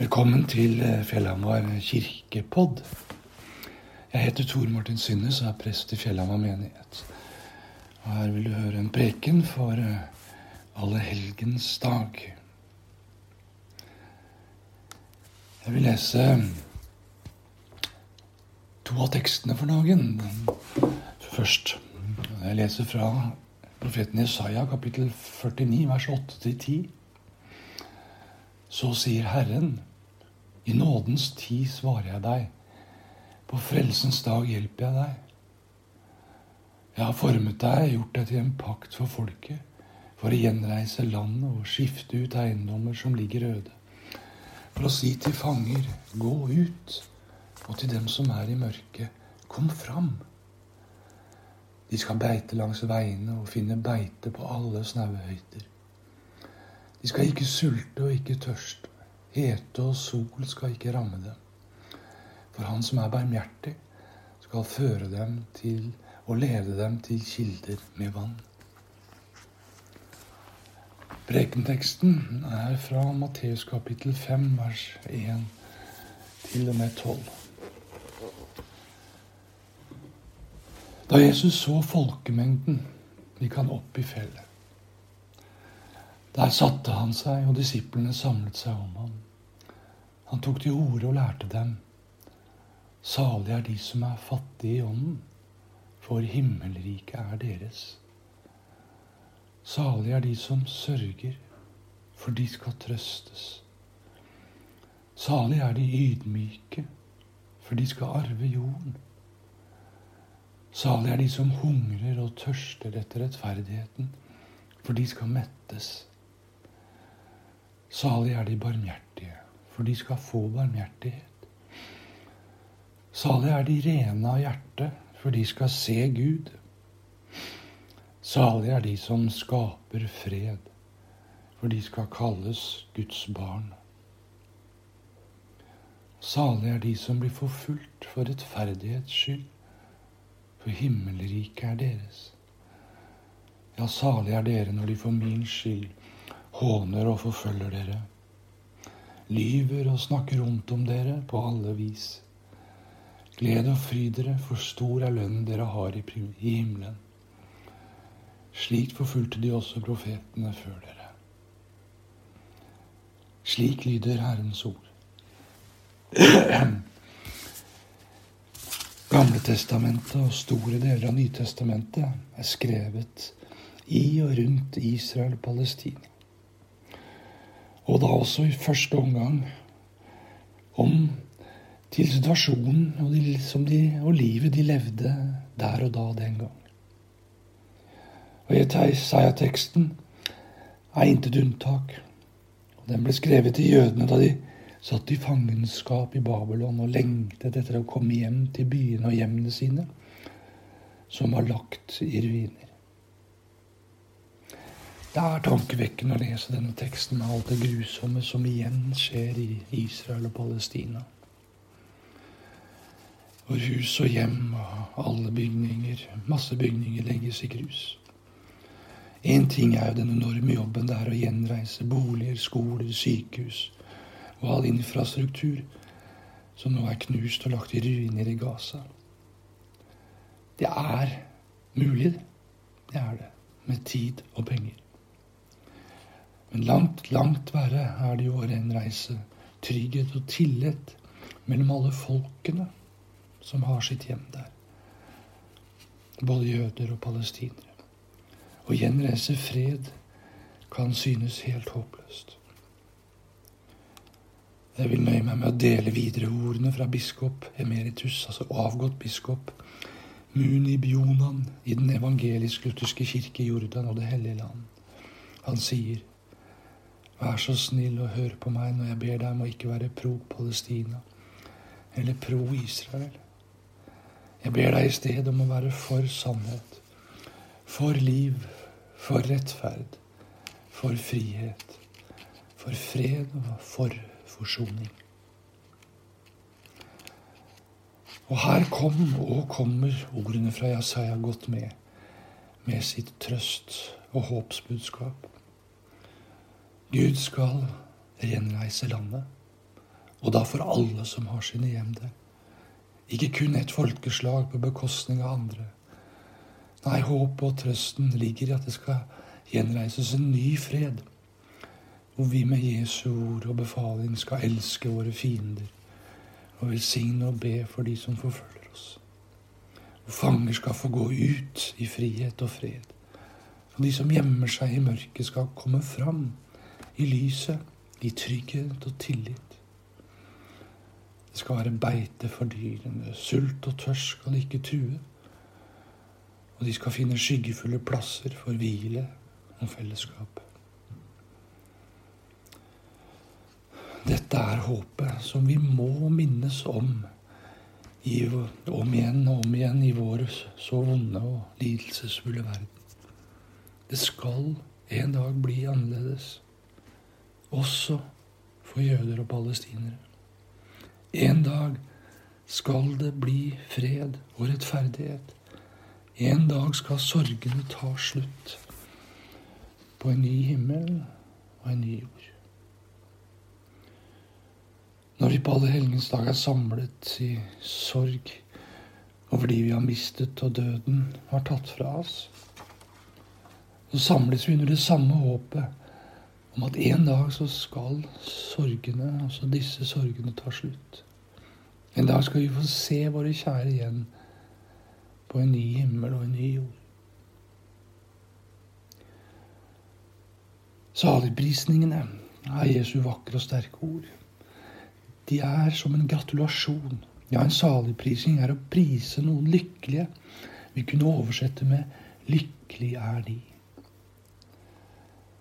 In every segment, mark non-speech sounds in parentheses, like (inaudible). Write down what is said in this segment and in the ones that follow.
Velkommen til eh, Fjellhamar kirkepodd. Jeg heter Tor Martin Synnes og er prest i Fjellhamar menighet. Og her vil du høre en preken for eh, alle helgens dag. Jeg vil lese to av tekstene for dagen først. Jeg leser fra profeten Jesaja kapittel 49 vers 8-10. Så sier Herren, i nådens tid svarer jeg deg, på frelsens dag hjelper jeg deg. Jeg har formet deg, gjort deg til en pakt for folket, for å gjenreise landet og skifte ut eiendommer som ligger øde, for å si til fanger, gå ut, og til dem som er i mørket, kom fram. De skal beite langs veiene og finne beite på alle snaue høyder. De skal ikke sulte og ikke tørste. Hete og sol skal ikke ramme dem. For Han som er barmhjertig, skal føre dem til og lede dem til kilder med vann. Prekenteksten er fra Matteus kapittel 5, vers 1 til og med 12. Da Jesus så folkemengden, de kan opp i fjellet. Der satte han seg, og disiplene samlet seg om ham. Han tok til orde og lærte dem. Salige er de som er fattige i ånden, for himmelriket er deres. Salige er de som sørger, for de skal trøstes. Salige er de ydmyke, for de skal arve jorden. Salige er de som hungrer og tørster etter rettferdigheten, for de skal mettes. Salig er de barmhjertige, for de skal få barmhjertighet. Salig er de rene av hjerte, for de skal se Gud. Salig er de som skaper fred, for de skal kalles Guds barn. Salig er de som blir forfulgt for rettferdighets skyld, for himmelriket er deres. Ja, salig er dere når de for min skyld håner og forfølger dere, lyver og snakker ondt om dere på alle vis. Gled og fry dere, for stor er lønnen dere har i himmelen. Slik forfulgte de også profetene før dere. Slik lyder Herrens ord. (clears throat) Gamle testamentet og store deler av Nytestamentet er skrevet i og rundt Israel og Palestina. Og da også i første omgang om til situasjonen og, de, de, og livet de levde der og da den gang. Og i Jesaja-teksten er intet unntak. Den ble skrevet til jødene da de satt i fangenskap i Babylon og lengtet etter å komme hjem til byene og hjemmene sine, som var lagt i ruiner. Det er tankevekkende å lese denne teksten med alt det grusomme som igjen skjer i Israel og Palestina. Hvor hus og hjem og alle bygninger, masse bygninger, legges i grus. Én ting er jo den enorme jobben det er å gjenreise boliger, skoler, sykehus og all infrastruktur som nå er knust og lagt i ruiner i Gaza. Det er mulig, det er det, med tid og penger. Men langt, langt verre er det jo å gjenreise trygghet og tillit mellom alle folkene som har sitt hjem der. Både jøder og palestinere. Å gjenreise fred kan synes helt håpløst. Jeg vil nøye meg med å dele videre ordene fra biskop emeritus, altså avgått biskop Muni Bjonan i Den evangelisk-lutherske kirke i Jordan og Det hellige land. Han sier, Vær så snill og hør på meg når jeg ber deg om å ikke være pro Palestina eller pro Israel. Jeg ber deg i stedet om å være for sannhet, for liv, for rettferd, for frihet, for fred og for forsoning. Og her kom og kommer ordene fra Jesaja godt med, med sitt trøst og håpsbudskap. Gud skal gjenreise landet. Og da for alle som har sine hjem der. Ikke kun et folkeslag på bekostning av andre. Nei, håpet og trøsten ligger i at det skal gjenreises en ny fred, hvor vi med Jesu ord og befaling skal elske våre fiender og velsigne og be for de som forfølger oss. Hvor fanger skal få gå ut i frihet og fred. Og de som gjemmer seg i mørket, skal komme fram i lyset, i trygghet og tillit. Det skal være beite for dyrene. Sult og tørst skal ikke true. Og de skal finne skyggefulle plasser for hvile og fellesskap. Dette er håpet som vi må minnes om i, om igjen og om igjen i vår så vonde og lidelsesfulle verden. Det skal en dag bli annerledes, også for jøder og palestinere. En dag skal det bli fred og rettferdighet. En dag skal sorgene ta slutt på en ny himmel og en ny jord. Når vi på Allehelgens dag er samlet i sorg over de vi har mistet og døden har tatt fra oss, så samles vi under det samme håpet om at en dag så skal sorgene, altså disse sorgene, ta slutt. En dag skal vi få se våre kjære igjen på en ny himmel og en ny jord. Saligprisningene er Jesu vakre og sterke ord. De er som en gratulasjon. Ja, en saligprisning er å prise noen lykkelige. Vi kunne oversette med 'lykkelig er de'.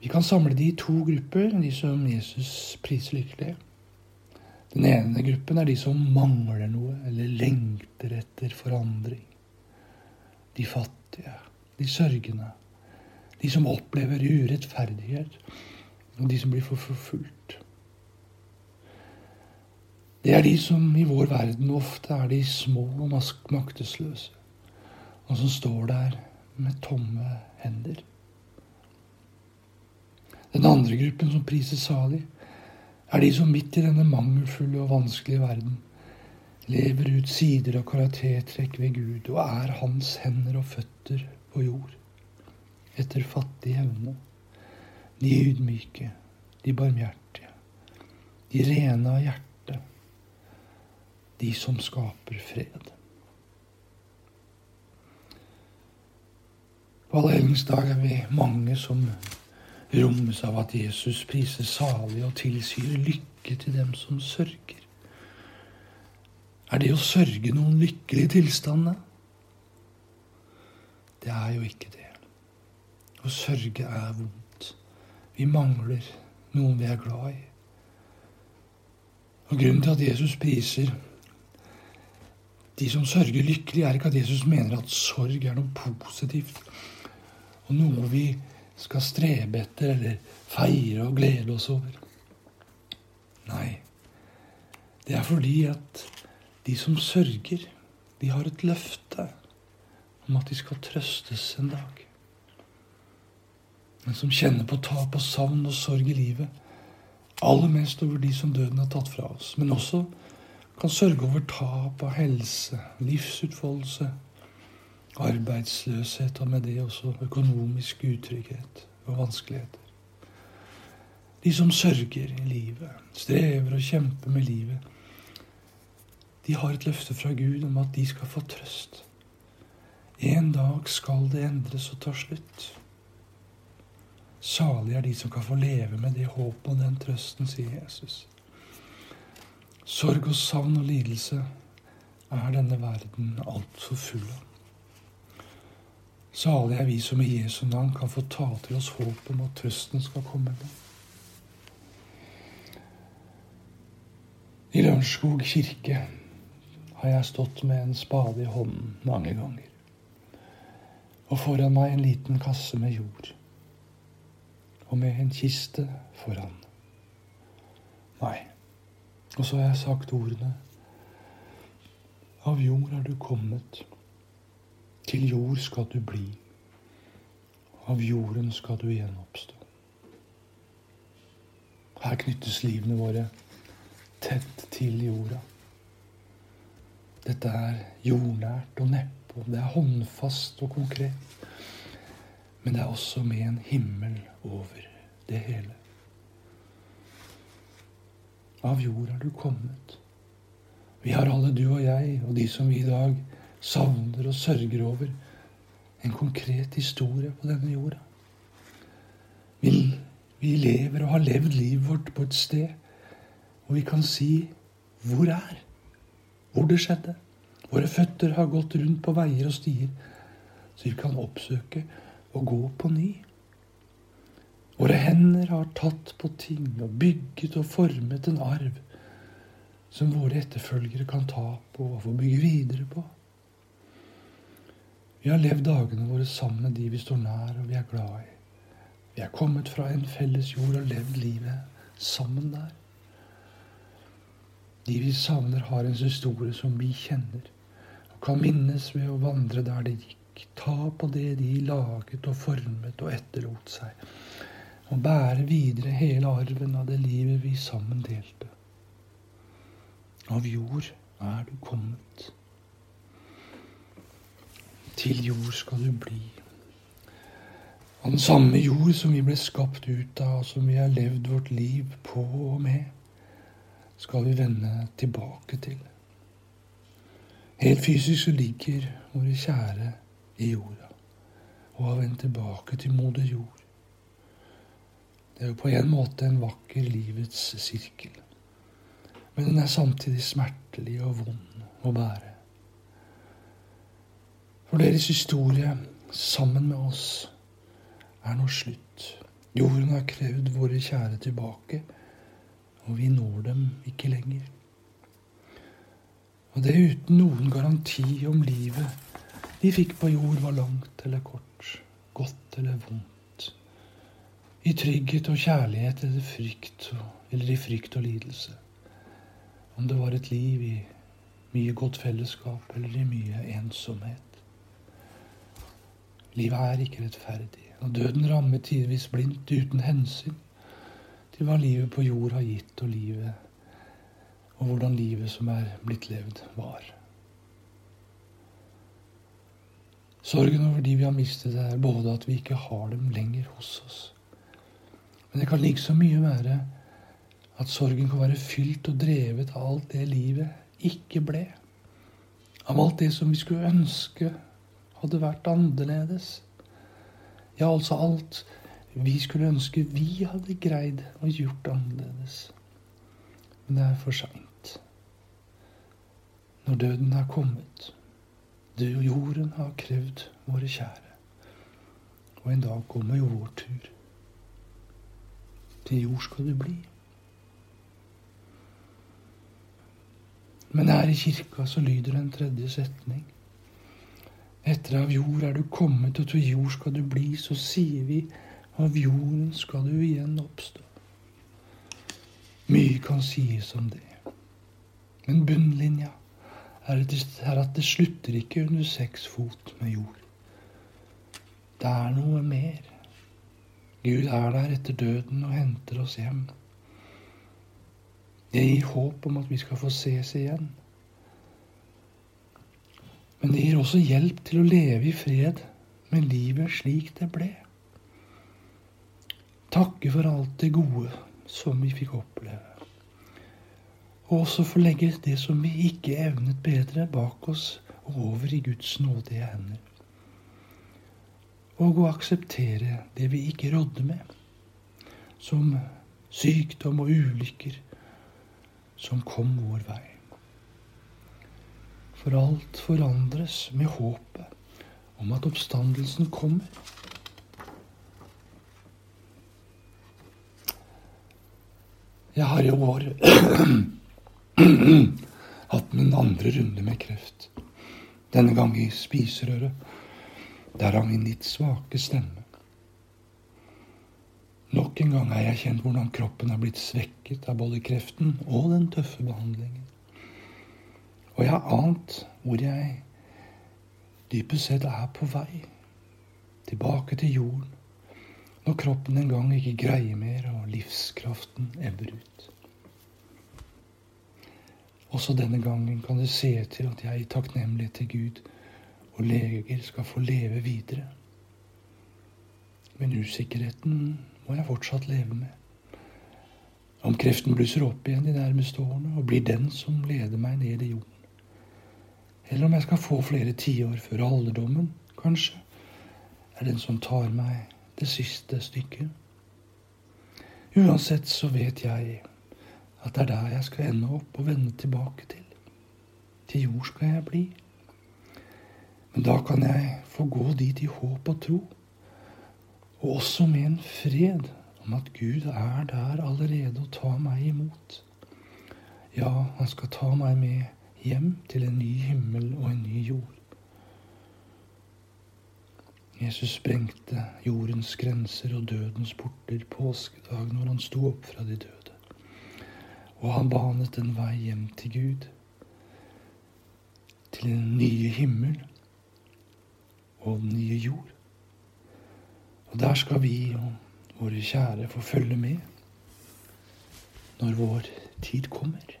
Vi kan samle de i to grupper, de som Jesus priser lykkelige. Den ene gruppen er de som mangler noe eller lengter etter forandring. De fattige, de sørgende, de som opplever urettferdighet, og de som blir forfulgt. Det er de som i vår verden ofte er de små og maktesløse, og som står der med tomme hender. Den andre gruppen som priser salig, er de som midt i denne mangelfulle og vanskelige verden lever ut sider og karaktertrekk ved Gud og er hans hender og føtter på jord etter fattig evne. De ydmyke, de barmhjertige, de rene av hjerte, de som skaper fred. På Allehelgens dag er vi mange som rommes av at Jesus priser salig og tilsier lykke til dem som sørger. Er det å sørge noen lykkelig tilstand? Det er jo ikke det. Å sørge er vondt. Vi mangler noen vi er glad i. Og Grunnen til at Jesus priser de som sørger lykkelig, er ikke at Jesus mener at sorg er noe positivt og noe vi skal strebe etter eller feire og glede oss over. Nei, det er fordi at de som sørger, de har et løfte om at de skal trøstes en dag. Men som kjenner på tap og savn og sorg i livet, aller mest over de som døden har tatt fra oss, men også kan sørge over tap av helse, livsutfoldelse, arbeidsløshet og med det også økonomisk utrygghet og vanskeligheter. De som sørger i livet, strever og kjemper med livet, de har et løfte fra Gud om at de skal få trøst. En dag skal det endres og ta slutt. Salige er de som kan få leve med det håpet og den trøsten, sier Jesus. Sorg og savn og lidelse er denne verden altfor full av. Salig er vi som i Jesu navn kan få ta til oss håp om at trøsten skal komme. I Lørenskog kirke har jeg stått med en spade i hånden mange ganger. Og foran meg en liten kasse med jord. Og med en kiste foran. Nei. Og så har jeg sagt ordene. Av jord er du kommet. Til jord skal du bli. Av jorden skal du igjen oppstå. Her knyttes livene våre tett til jorda. Dette er jordnært og nedpå. Det er håndfast og konkret. Men det er også med en himmel over det hele. Av jord er du kommet. Vi har alle, du og jeg, og de som vi i dag savner og sørger over, en konkret historie på denne jorda. Vi, vi lever og har levd livet vårt på et sted hvor vi kan si 'hvor er'? Hvor det skjedde. Våre føtter har gått rundt på veier og stier, så vi kan oppsøke og gå på ny. Våre hender har tatt på ting og bygget og formet en arv som våre etterfølgere kan ta på og få bygge videre på. Vi har levd dagene våre sammen med de vi står nær og vi er glad i. Vi er kommet fra en felles jord og levd livet sammen der. De vi savner, har en historie som vi kjenner, og kan minnes ved å vandre der de gikk, ta på det de laget og formet og etterlot seg, og bære videre hele arven av det livet vi sammen delte. Av jord er du kommet. Til jord skal du bli. Av den samme jord som vi ble skapt ut av, og som vi har levd vårt liv på og med, skal vi vende tilbake til. Helt fysisk så ligger våre kjære i jorda og har vendt tilbake til moder jord. Det er jo på en måte en vakker livets sirkel. Men den er samtidig smertelig og vond å bære. For deres historie sammen med oss er nå slutt. Jorden har krevd våre kjære tilbake, og vi når dem ikke lenger. Og det uten noen garanti om livet de fikk på jord, var langt eller kort, godt eller vondt. I trygghet og kjærlighet eller frykt, eller i frykt og lidelse. Om det var et liv i mye godt fellesskap eller i mye ensomhet. Livet er ikke rettferdig, og døden rammer tidvis blindt uten hensyn til hva livet på jord har gitt, og livet og hvordan livet som er blitt levd, var. Sorgen over de vi har mistet, er både at vi ikke har dem lenger hos oss. Men det kan like så mye være at sorgen kan være fylt og drevet av alt det livet ikke ble. Av alt det som vi skulle ønske hadde vært annerledes. Ja, altså alt vi skulle ønske vi hadde greid å gjort annerledes. Men det er for seint. Når døden er kommet, du og jorden har krevd våre kjære. Og en dag kommer jo vår tur. Til jord skal du bli. Men her i kirka så lyder en tredje setning. Etter av jord er du kommet, og til jord skal du bli. Så sier vi av jorden skal du igjen oppstå. Mye kan sies om det. Men bunnlinja er at det slutter ikke under seks fot med jord. Det er noe mer. Gud er der etter døden og henter oss hjem. Det gir håp om at vi skal få ses igjen. Men det gir også hjelp til å leve i fred med livet slik det ble. Takke for alt det gode som vi fikk oppleve. Og også få legge det som vi ikke evnet bedre, bak oss og over i Guds nådige hender. Og å akseptere det vi ikke rådde med, som sykdom og ulykker som kom vår vei. For alt forandres med håpet om at oppstandelsen kommer. Jeg har i år (clears throat) hatt min andre runde med kreft. Denne gang i spiserøret. Derav min litt svake stemme. Nok en gang har jeg kjent hvordan kroppen er blitt svekket av både kreften og den tøffe behandlingen. Og jeg har ant hvor jeg dypest sett er på vei. Tilbake til jorden. Når kroppen en gang ikke greier mer, og livskraften ebber ut. Også denne gangen kan det se til at jeg i takknemlighet til Gud og leger skal få leve videre. Men usikkerheten må jeg fortsatt leve med. Om kreften blusser opp igjen de nærmeste årene og blir den som leder meg ned i jorden. Eller om jeg skal få flere tiår før alderdommen, kanskje, er den som tar meg det siste stykket. Uansett så vet jeg at det er der jeg skal ende opp og vende tilbake til. Til jord skal jeg bli. Men da kan jeg få gå dit i håp og tro, og også med en fred om at Gud er der allerede og tar meg imot. Ja, han skal ta meg med hjem til en ny himmel og en ny jord. Jesus sprengte jordens grenser og dødens porter påskedag når han sto opp fra de døde. Og han banet en vei hjem til Gud, til den nye himmel og den nye jord. Og der skal vi og våre kjære få følge med når vår tid kommer.